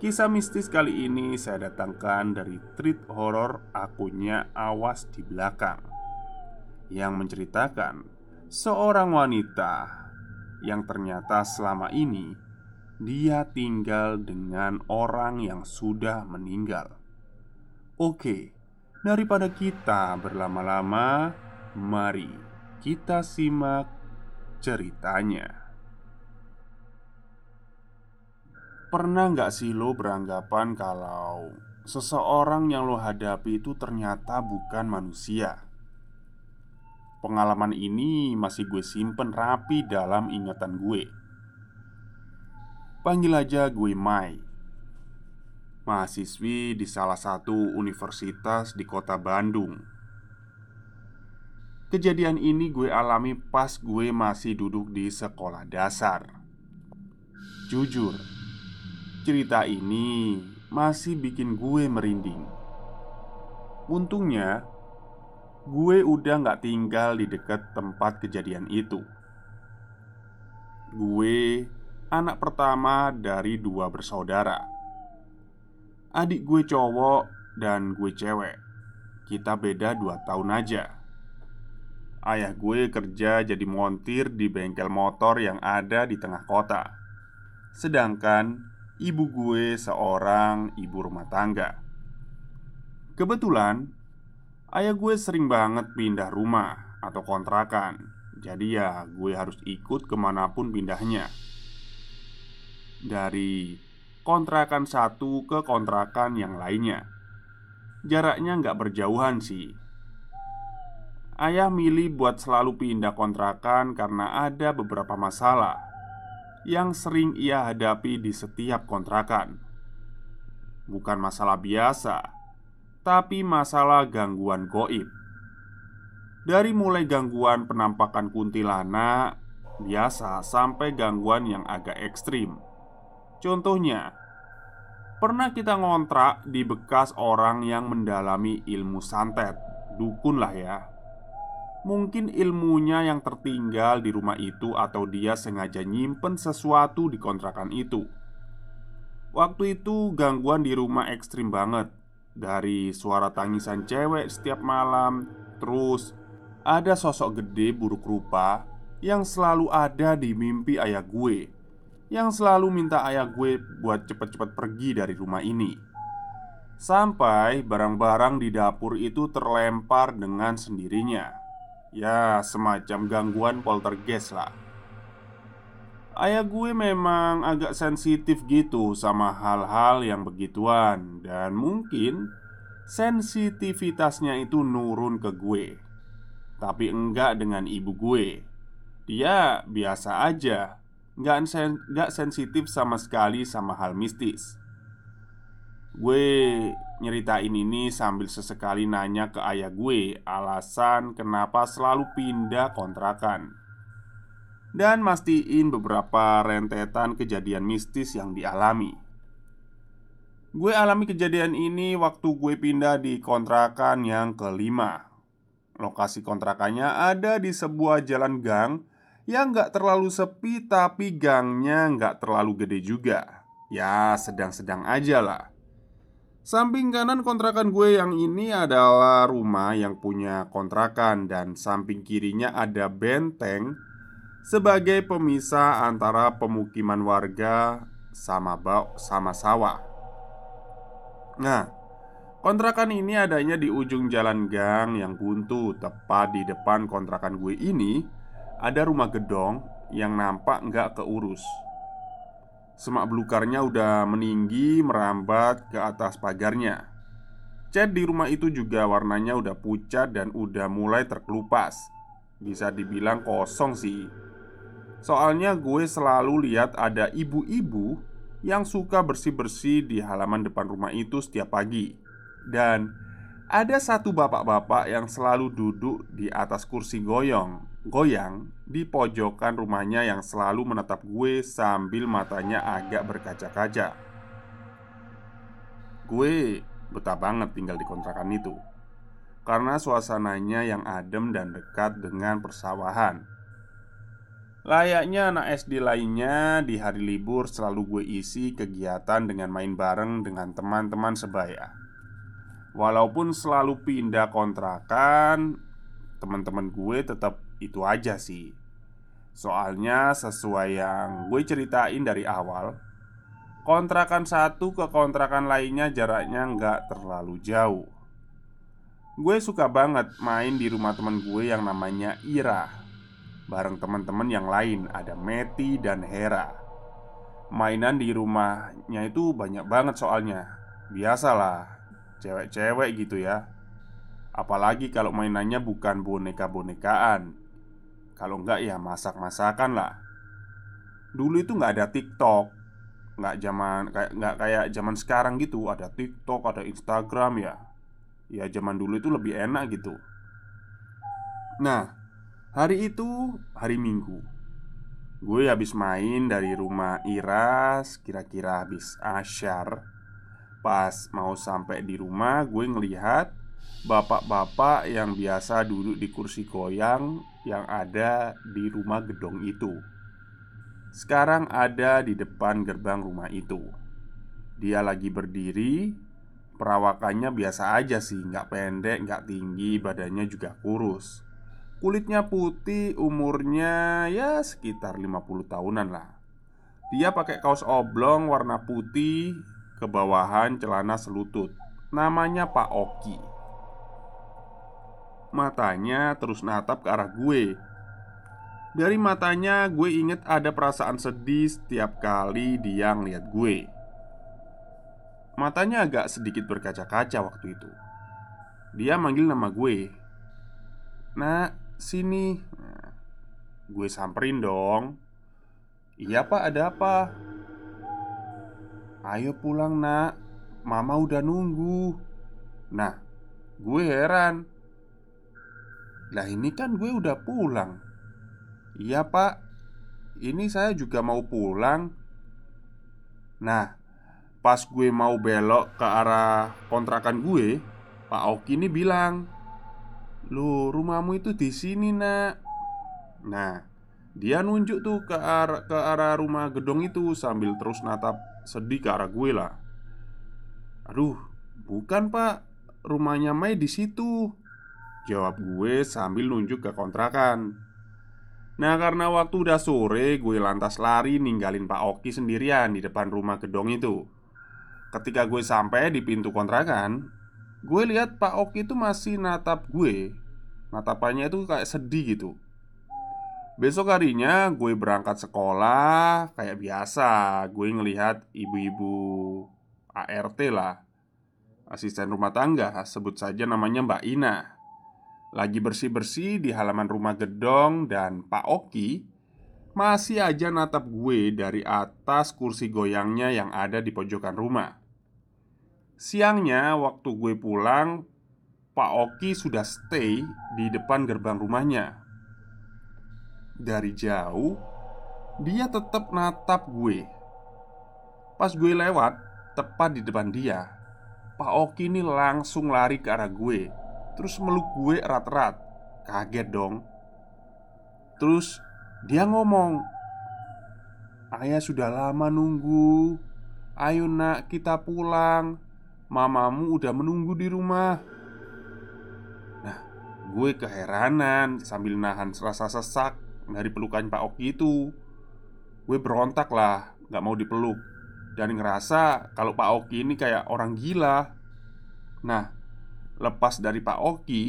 Kisah mistis kali ini saya datangkan dari treat horror akunnya Awas di Belakang Yang menceritakan seorang wanita yang ternyata selama ini dia tinggal dengan orang yang sudah meninggal. Oke, daripada kita berlama-lama, mari kita simak ceritanya. Pernah nggak sih lo beranggapan kalau seseorang yang lo hadapi itu ternyata bukan manusia? Pengalaman ini masih gue simpen rapi dalam ingatan gue. Panggil aja gue Mai, mahasiswi di salah satu universitas di kota Bandung. Kejadian ini gue alami pas gue masih duduk di sekolah dasar. Jujur, Cerita ini masih bikin gue merinding. Untungnya, gue udah gak tinggal di dekat tempat kejadian itu. Gue anak pertama dari dua bersaudara. Adik gue cowok dan gue cewek. Kita beda dua tahun aja. Ayah gue kerja jadi montir di bengkel motor yang ada di tengah kota. Sedangkan ibu gue seorang ibu rumah tangga. Kebetulan, ayah gue sering banget pindah rumah atau kontrakan, jadi ya gue harus ikut ke mana pun pindahnya. Dari kontrakan satu ke kontrakan yang lainnya, jaraknya nggak berjauhan sih. Ayah milih buat selalu pindah kontrakan karena ada beberapa masalah yang sering ia hadapi di setiap kontrakan. Bukan masalah biasa, tapi masalah gangguan goib. Dari mulai gangguan penampakan kuntilanak biasa sampai gangguan yang agak ekstrim. Contohnya, pernah kita ngontrak di bekas orang yang mendalami ilmu santet, dukun lah ya. Mungkin ilmunya yang tertinggal di rumah itu Atau dia sengaja nyimpen sesuatu di kontrakan itu. Waktu itu gangguan di rumah ekstrim banget. Dari suara tangisan cewek setiap malam Terus ada sosok gede buruk rupa Yang selalu ada di mimpi ayah gue Yang selalu minta ayah gue buat cepet-cepet pergi dari rumah ini. Sampai barang-barang di dapur itu terlempar dengan sendirinya Ya, semacam gangguan poltergeist lah. Ayah gue memang agak sensitif gitu sama hal-hal yang begituan. Dan mungkin sensitivitasnya itu nurun ke gue. Tapi enggak dengan ibu gue. Dia biasa aja. Nggak, sen sensitif sama sekali sama hal mistis Gue nyeritain ini sambil sesekali nanya ke ayah gue alasan kenapa selalu pindah kontrakan. Dan mastiin beberapa rentetan kejadian mistis yang dialami. Gue alami kejadian ini waktu gue pindah di kontrakan yang kelima. Lokasi kontrakannya ada di sebuah jalan gang Yang gak terlalu sepi tapi gangnya gak terlalu gede juga. Ya sedang-sedang aja lah Samping kanan kontrakan gue yang ini adalah rumah yang punya kontrakan Dan samping kirinya ada benteng Sebagai pemisah antara pemukiman warga sama bau sama sawah. Nah, kontrakan ini adanya di ujung jalan gang yang buntu. Tepat di depan kontrakan gue ini Ada rumah gedong yang nampak nggak keurus Semak belukarnya udah meninggi merambat ke atas pagarnya. Cat di rumah itu juga warnanya udah pucat dan udah mulai terkelupas. Bisa dibilang kosong sih. Soalnya gue selalu lihat ada ibu-ibu yang suka bersih-bersih di halaman depan rumah itu setiap pagi. Dan ada satu bapak-bapak yang selalu duduk di atas kursi goyong Goyang di pojokan rumahnya yang selalu menatap gue sambil matanya agak berkaca-kaca Gue betah banget tinggal di kontrakan itu Karena suasananya yang adem dan dekat dengan persawahan Layaknya anak SD lainnya, di hari libur selalu gue isi kegiatan dengan main bareng dengan teman-teman sebaya. Walaupun selalu pindah kontrakan, teman-teman gue tetap itu aja sih. Soalnya sesuai yang gue ceritain dari awal, kontrakan satu ke kontrakan lainnya jaraknya nggak terlalu jauh. Gue suka banget main di rumah temen gue yang namanya Ira bareng teman-teman yang lain ada Meti dan Hera. Mainan di rumahnya itu banyak banget soalnya. Biasalah, cewek-cewek gitu ya. Apalagi kalau mainannya bukan boneka-bonekaan. Kalau enggak ya masak-masakan lah. Dulu itu nggak ada TikTok, nggak zaman kayak nggak kayak zaman sekarang gitu. Ada TikTok, ada Instagram ya. Ya zaman dulu itu lebih enak gitu. Nah, Hari itu hari Minggu Gue habis main dari rumah Iras Kira-kira habis asyar Pas mau sampai di rumah Gue ngelihat Bapak-bapak yang biasa duduk di kursi goyang Yang ada di rumah gedong itu. Sekarang ada di depan gerbang rumah itu. Dia lagi berdiri Perawakannya biasa aja sih Nggak pendek, nggak tinggi Badannya juga kurus. Kulitnya putih, umurnya ya sekitar 50 tahunan lah. Dia pakai kaos oblong warna putih Kebawahan celana selutut. Namanya Pak Oki Matanya terus natap ke arah gue. Dari matanya gue inget ada perasaan sedih setiap kali dia ngeliat gue. Matanya agak sedikit berkaca-kaca waktu itu. Dia manggil nama gue. Nak, sini. Nah, Gue samperin dong. Iya pak ada apa? Ayo pulang nak. Mama udah nunggu. Nah gue heran Lah ini kan gue udah pulang. Iya pak. Ini saya juga mau pulang. Nah Pas gue mau belok ke arah kontrakan gue Pak Oki ini bilang Lu rumahmu itu di sini nak. Nah Dia nunjuk tuh ke arah, ke arah rumah gedung itu Sambil terus natap sedih ke arah gue lah. Aduh Bukan pak. Rumahnya Mei di situ Jawab gue sambil nunjuk ke kontrakan. Nah karena waktu udah sore Gue lantas lari ninggalin Pak Oki sendirian Di depan rumah gedong itu. Ketika gue sampai di pintu kontrakan Gue lihat Pak Oki itu masih natap gue. Natapannya itu kayak sedih gitu. Besok harinya gue berangkat sekolah Kayak biasa. Gue ngelihat ibu-ibu ART lah. Asisten rumah tangga Sebut saja namanya Mbak Ina Lagi bersih-bersih di halaman rumah gedong Dan Pak Oki Masih aja natap gue dari atas kursi goyangnya yang ada di pojokan rumah. Siangnya waktu gue pulang Pak Oki sudah stay di depan gerbang rumahnya. Dari jauh Dia tetap natap gue. Pas gue lewat Tepat di depan dia Pak Oki ini langsung lari ke arah gue Terus meluk gue erat-erat. Kaget dong. Terus dia ngomong Ayah sudah lama nunggu. Ayo nak kita pulang. Mamamu udah menunggu di rumah. Nah, gue keheranan sambil nahan rasa sesak dari pelukan Pak Oki itu. Gue berontak lah, gak mau dipeluk. Dan ngerasa kalau Pak Oki ini kayak orang gila. Nah, lepas dari Pak Oki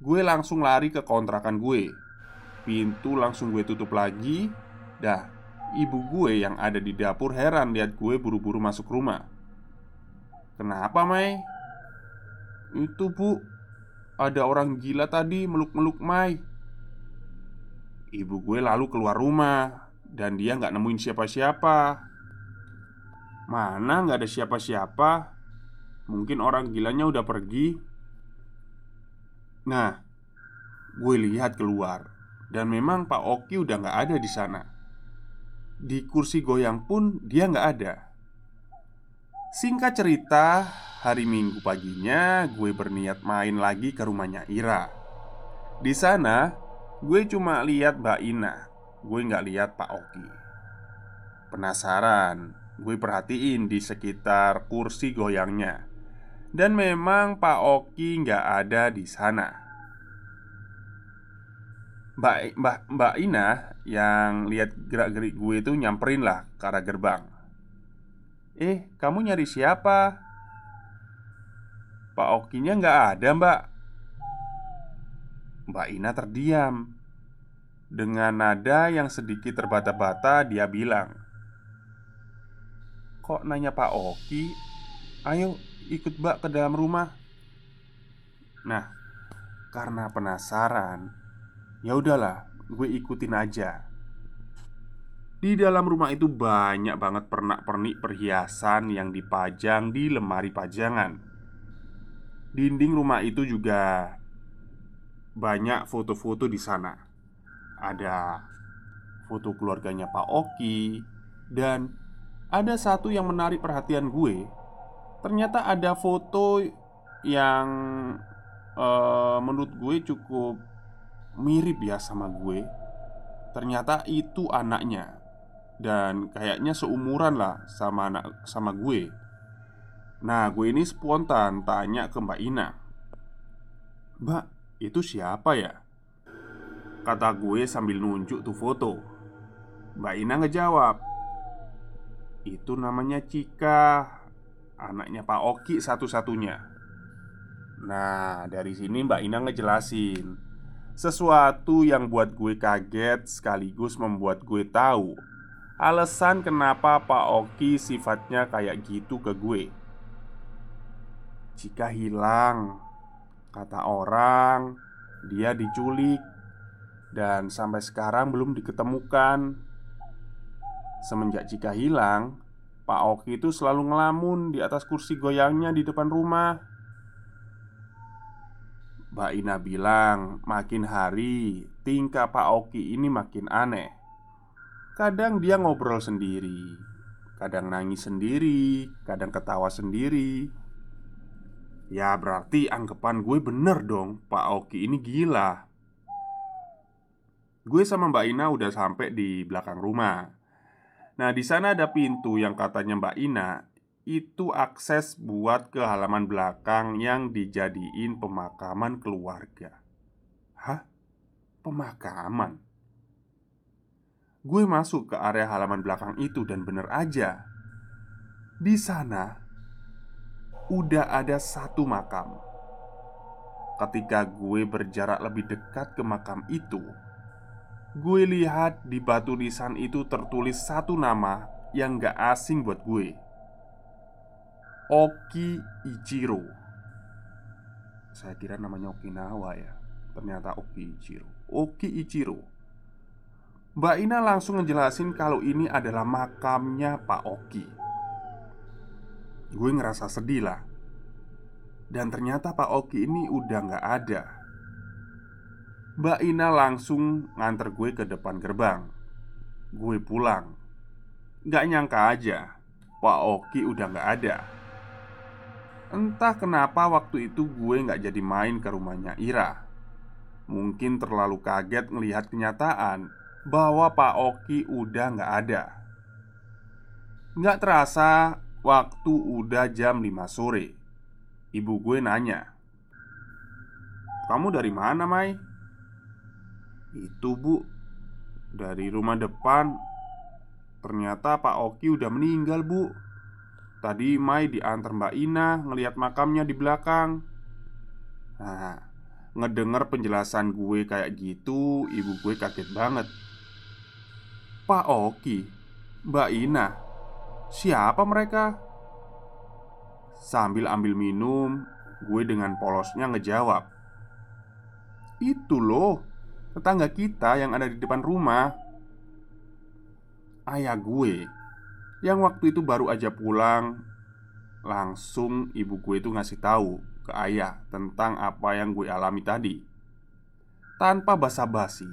Gue langsung lari ke kontrakan gue Pintu langsung gue tutup lagi Dah, ibu gue yang ada di dapur heran lihat gue buru-buru masuk rumah Kenapa, Mai? Itu, Bu. Ada orang gila tadi meluk-meluk Mai. Ibu gue lalu keluar rumah dan dia nggak nemuin siapa-siapa. Mana nggak ada siapa-siapa? Mungkin orang gilanya udah pergi. Nah, gue lihat keluar dan memang Pak Oki udah nggak ada di sana. Di kursi goyang pun dia nggak ada. Singkat cerita, hari Minggu paginya gue berniat main lagi ke rumahnya Ira. Di sana, gue cuma lihat Mbak Ina. Gue nggak lihat Pak Oki. Penasaran, gue perhatiin di sekitar kursi goyangnya. Dan memang Pak Oki nggak ada di sana. Mbak, Mbak, Mbak Ina yang lihat gerak-gerik gue itu nyamperin lah ke arah gerbang Eh, kamu nyari siapa? Pak Okinya nggak ada mbak Mbak Ina terdiam Dengan nada yang sedikit terbata-bata dia bilang Kok nanya Pak Oki? Ayo ikut mbak ke dalam rumah Nah, karena penasaran Ya udahlah, gue ikutin aja. Di dalam rumah itu banyak banget pernak-pernik perhiasan yang dipajang di lemari pajangan. Dinding rumah itu juga banyak foto-foto di sana. Ada foto keluarganya Pak Oki dan ada satu yang menarik perhatian gue. Ternyata ada foto yang uh, menurut gue cukup mirip ya sama gue. Ternyata itu anaknya. Dan kayaknya seumuran lah sama anak sama gue. Nah gue ini spontan tanya ke Mbak Ina. Mbak itu siapa ya? Kata gue sambil nunjuk tuh foto. Mbak Ina ngejawab Itu namanya Cika Anaknya Pak Oki satu-satunya. Nah dari sini Mbak Ina ngejelasin Sesuatu yang buat gue kaget sekaligus membuat gue tahu Alasan kenapa Pak Oki sifatnya kayak gitu ke gue. Jika hilang Kata orang Dia diculik Dan sampai sekarang belum diketemukan. Semenjak jika hilang Pak Oki itu selalu ngelamun di atas kursi goyangnya di depan rumah Mbak Ina bilang, makin hari tingkah Pak Oki ini makin aneh. Kadang dia ngobrol sendiri, kadang nangis sendiri, kadang ketawa sendiri. Ya berarti anggapan gue bener dong, Pak Oki ini gila. Gue sama Mbak Ina udah sampai di belakang rumah. Nah, di sana ada pintu yang katanya Mbak Ina itu akses buat ke halaman belakang yang dijadiin pemakaman keluarga. Hah? Pemakaman? Gue masuk ke area halaman belakang itu dan bener aja. Di sana udah ada satu makam. Ketika gue berjarak lebih dekat ke makam itu, gue lihat di batu nisan itu tertulis satu nama yang gak asing buat gue. Oki Ichiro. Saya kira namanya Okinawa ya. Ternyata Oki Ichiro. Oki Ichiro. Mbak Ina langsung ngejelasin kalau ini adalah makamnya Pak Oki. Gue ngerasa sedih lah. Dan ternyata Pak Oki ini udah gak ada Mbak Ina langsung nganter gue ke depan gerbang. Gue pulang. Gak nyangka aja Pak Oki udah gak ada. Entah kenapa waktu itu gue nggak jadi main ke rumahnya Ira. Mungkin terlalu kaget ngelihat kenyataan Bahwa Pak Oki udah nggak ada. Nggak terasa waktu udah jam 5 sore. Ibu gue nanya Kamu dari mana Mai? Itu bu. Dari rumah depan Ternyata Pak Oki udah meninggal bu. Tadi Mai diantar Mbak Ina ngelihat makamnya di belakang. Nah, ngedenger penjelasan gue kayak gitu Ibu gue kaget banget. Pak Oki, Mbak Ina, siapa mereka? Sambil ambil minum, gue dengan polosnya ngejawab. Itu loh, tetangga kita yang ada di depan rumah Ayah gue yang waktu itu baru aja pulang langsung ibu gue itu ngasih tahu ke ayah tentang apa yang gue alami tadi. Tanpa basa-basi,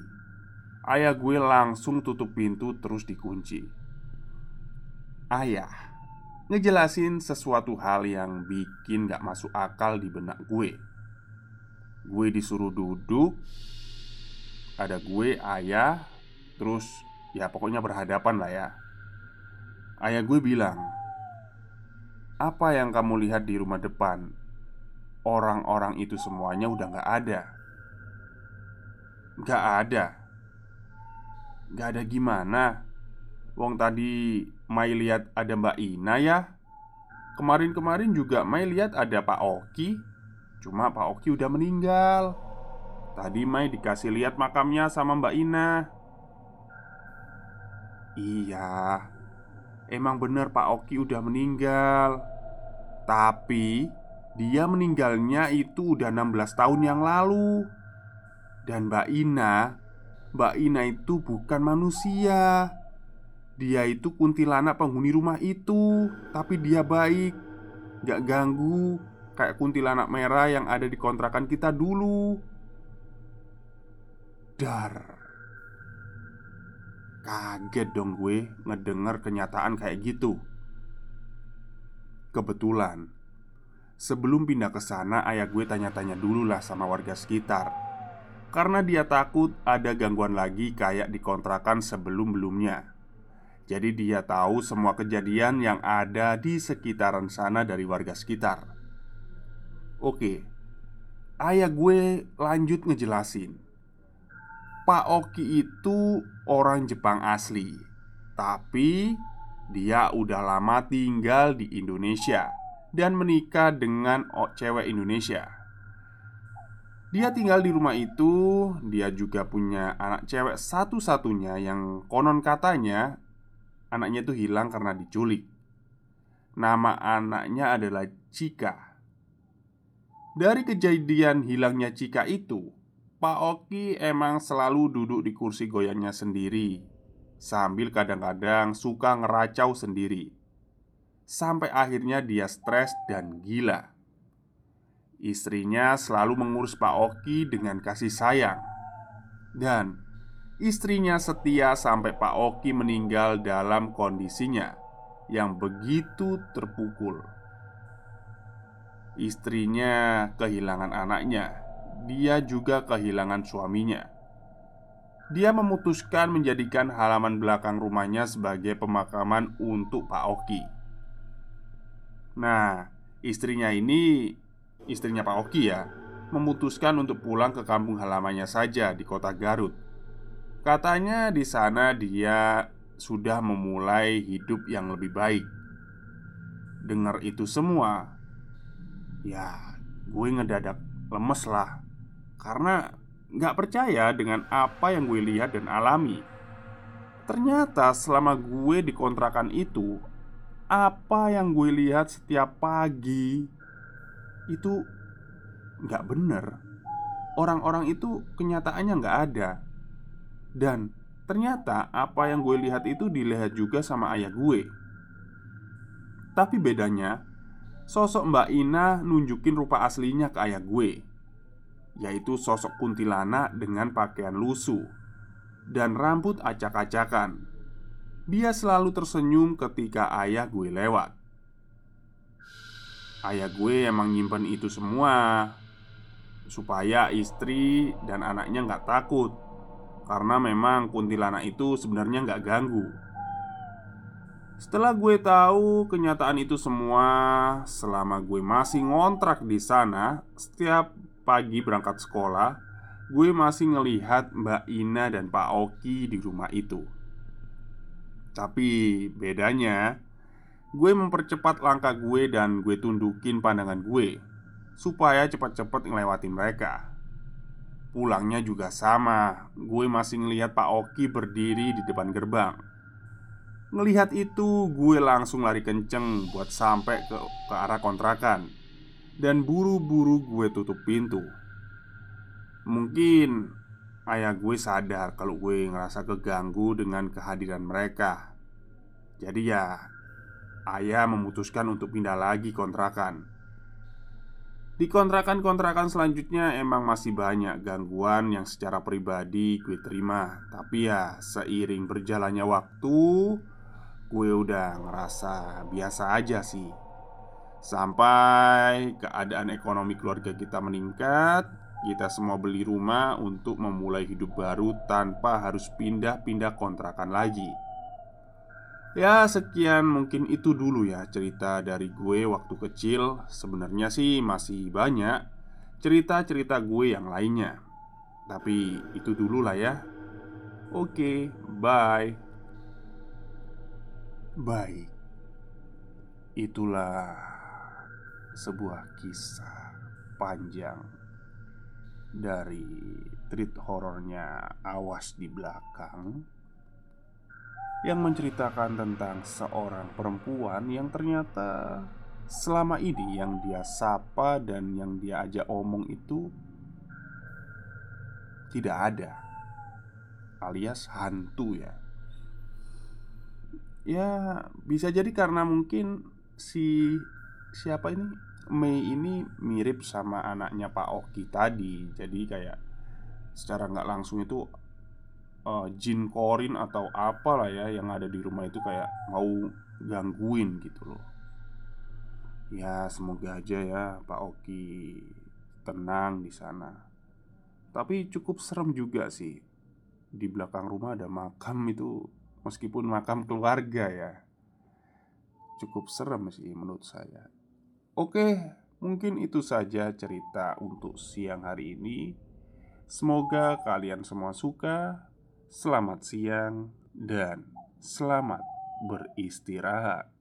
ayah gue langsung tutup pintu terus dikunci. Ayah ngejelasin sesuatu hal yang bikin gak masuk akal di benak gue. Gue disuruh duduk, ada gue, ayah, terus ya pokoknya berhadapan lah ya. Ayah gue bilang, "Apa yang kamu lihat di rumah depan? Orang-orang itu semuanya udah gak ada." Gak ada. Gak ada gimana? Wong tadi Mai lihat ada Mbak Ina ya. Kemarin-kemarin juga Mai lihat ada Pak Oki. Cuma Pak Oki udah meninggal. Tadi Mai dikasih lihat makamnya sama Mbak Ina. Iya, Emang bener Pak Oki udah meninggal. Tapi Dia meninggalnya itu udah 16 tahun yang lalu. Dan Mbak Ina Mbak Ina itu bukan manusia. Dia itu kuntilanak penghuni rumah itu Tapi dia baik. Gak ganggu Kayak kuntilanak merah yang ada di kontrakan kita dulu Dar. Kaget dong gue ngedenger kenyataan kayak gitu. Kebetulan Sebelum pindah ke sana, ayah gue tanya-tanya dulu lah sama warga sekitar. Karena dia takut ada gangguan lagi kayak dikontrakan sebelum-belumnya. Jadi dia tahu semua kejadian yang ada di sekitaran sana dari warga sekitar. Oke Ayah gue lanjut ngejelasin Pak Oki itu orang Jepang asli Tapi dia udah lama tinggal di Indonesia Dan menikah dengan cewek Indonesia. Dia tinggal di rumah itu Dia juga punya anak cewek satu-satunya Yang konon katanya Anaknya itu hilang karena diculik. Nama anaknya adalah Cika Dari kejadian hilangnya Cika itu Pak Oki emang selalu duduk di kursi goyangnya sendiri Sambil kadang-kadang suka ngeracau sendiri. Sampai akhirnya dia stres dan gila. Istrinya selalu mengurus Pak Oki dengan kasih sayang. Dan istrinya setia sampai Pak Oki meninggal dalam kondisinya Yang begitu terpukul. Istrinya kehilangan anaknya dia juga kehilangan suaminya. Dia memutuskan menjadikan halaman belakang rumahnya sebagai pemakaman untuk Pak Oki. Nah, istrinya ini, istrinya Pak Oki ya, memutuskan untuk pulang ke kampung halamannya saja di kota Garut. Katanya di sana dia sudah memulai hidup yang lebih baik. Dengar itu semua, ya gue ngedadak lemes lah karena nggak percaya dengan apa yang gue lihat dan alami. Ternyata selama gue di kontrakan itu Apa yang gue lihat setiap pagi Itu nggak bener. Orang-orang itu kenyataannya nggak ada. Dan ternyata apa yang gue lihat itu dilihat juga sama ayah gue. Tapi bedanya Sosok Mbak Ina nunjukin rupa aslinya ke ayah gue yaitu sosok kuntilanak dengan pakaian lusuh dan rambut acak-acakan. Dia selalu tersenyum ketika ayah gue lewat. Ayah gue emang nyimpen itu semua supaya istri dan anaknya nggak takut karena memang kuntilanak itu sebenarnya nggak ganggu. Setelah gue tahu kenyataan itu semua, selama gue masih ngontrak di sana, setiap pagi berangkat sekolah, gue masih ngelihat Mbak Ina dan Pak Oki di rumah itu. Tapi bedanya, gue mempercepat langkah gue dan gue tundukin pandangan gue supaya cepat-cepat ngelewatin mereka. Pulangnya juga sama, gue masih ngelihat Pak Oki berdiri di depan gerbang. Ngelihat itu, gue langsung lari kenceng buat sampai ke, ke arah kontrakan dan buru-buru gue tutup pintu. Mungkin ayah gue sadar kalau gue ngerasa keganggu dengan kehadiran mereka. Jadi ya, ayah memutuskan untuk pindah lagi kontrakan. Di kontrakan-kontrakan selanjutnya emang masih banyak gangguan yang secara pribadi gue terima Tapi ya seiring berjalannya waktu Gue udah ngerasa biasa aja sih Sampai keadaan ekonomi keluarga kita meningkat Kita semua beli rumah untuk memulai hidup baru tanpa harus pindah-pindah kontrakan lagi. Ya sekian mungkin itu dulu ya cerita dari gue waktu kecil. Sebenarnya sih masih banyak cerita-cerita gue yang lainnya. Tapi itu dulu lah ya. Oke, bye. Baik Itulah sebuah kisah panjang Dari treat horornya Awas di belakang yang menceritakan tentang seorang perempuan yang ternyata selama ini yang dia sapa dan yang dia ajak omong itu tidak ada, alias hantu ya. Ya, bisa jadi karena mungkin si siapa ini Mei ini mirip sama anaknya Pak Oki tadi, jadi kayak secara nggak langsung itu uh, jin korin atau apalah ya yang ada di rumah itu kayak mau gangguin gitu loh. Ya semoga aja ya Pak Oki tenang di sana. Tapi cukup serem juga sih. Di belakang rumah ada makam itu meskipun makam keluarga ya. Cukup serem sih menurut saya. Oke, mungkin itu saja cerita untuk siang hari ini. Semoga kalian semua suka Selamat siang dan selamat beristirahat.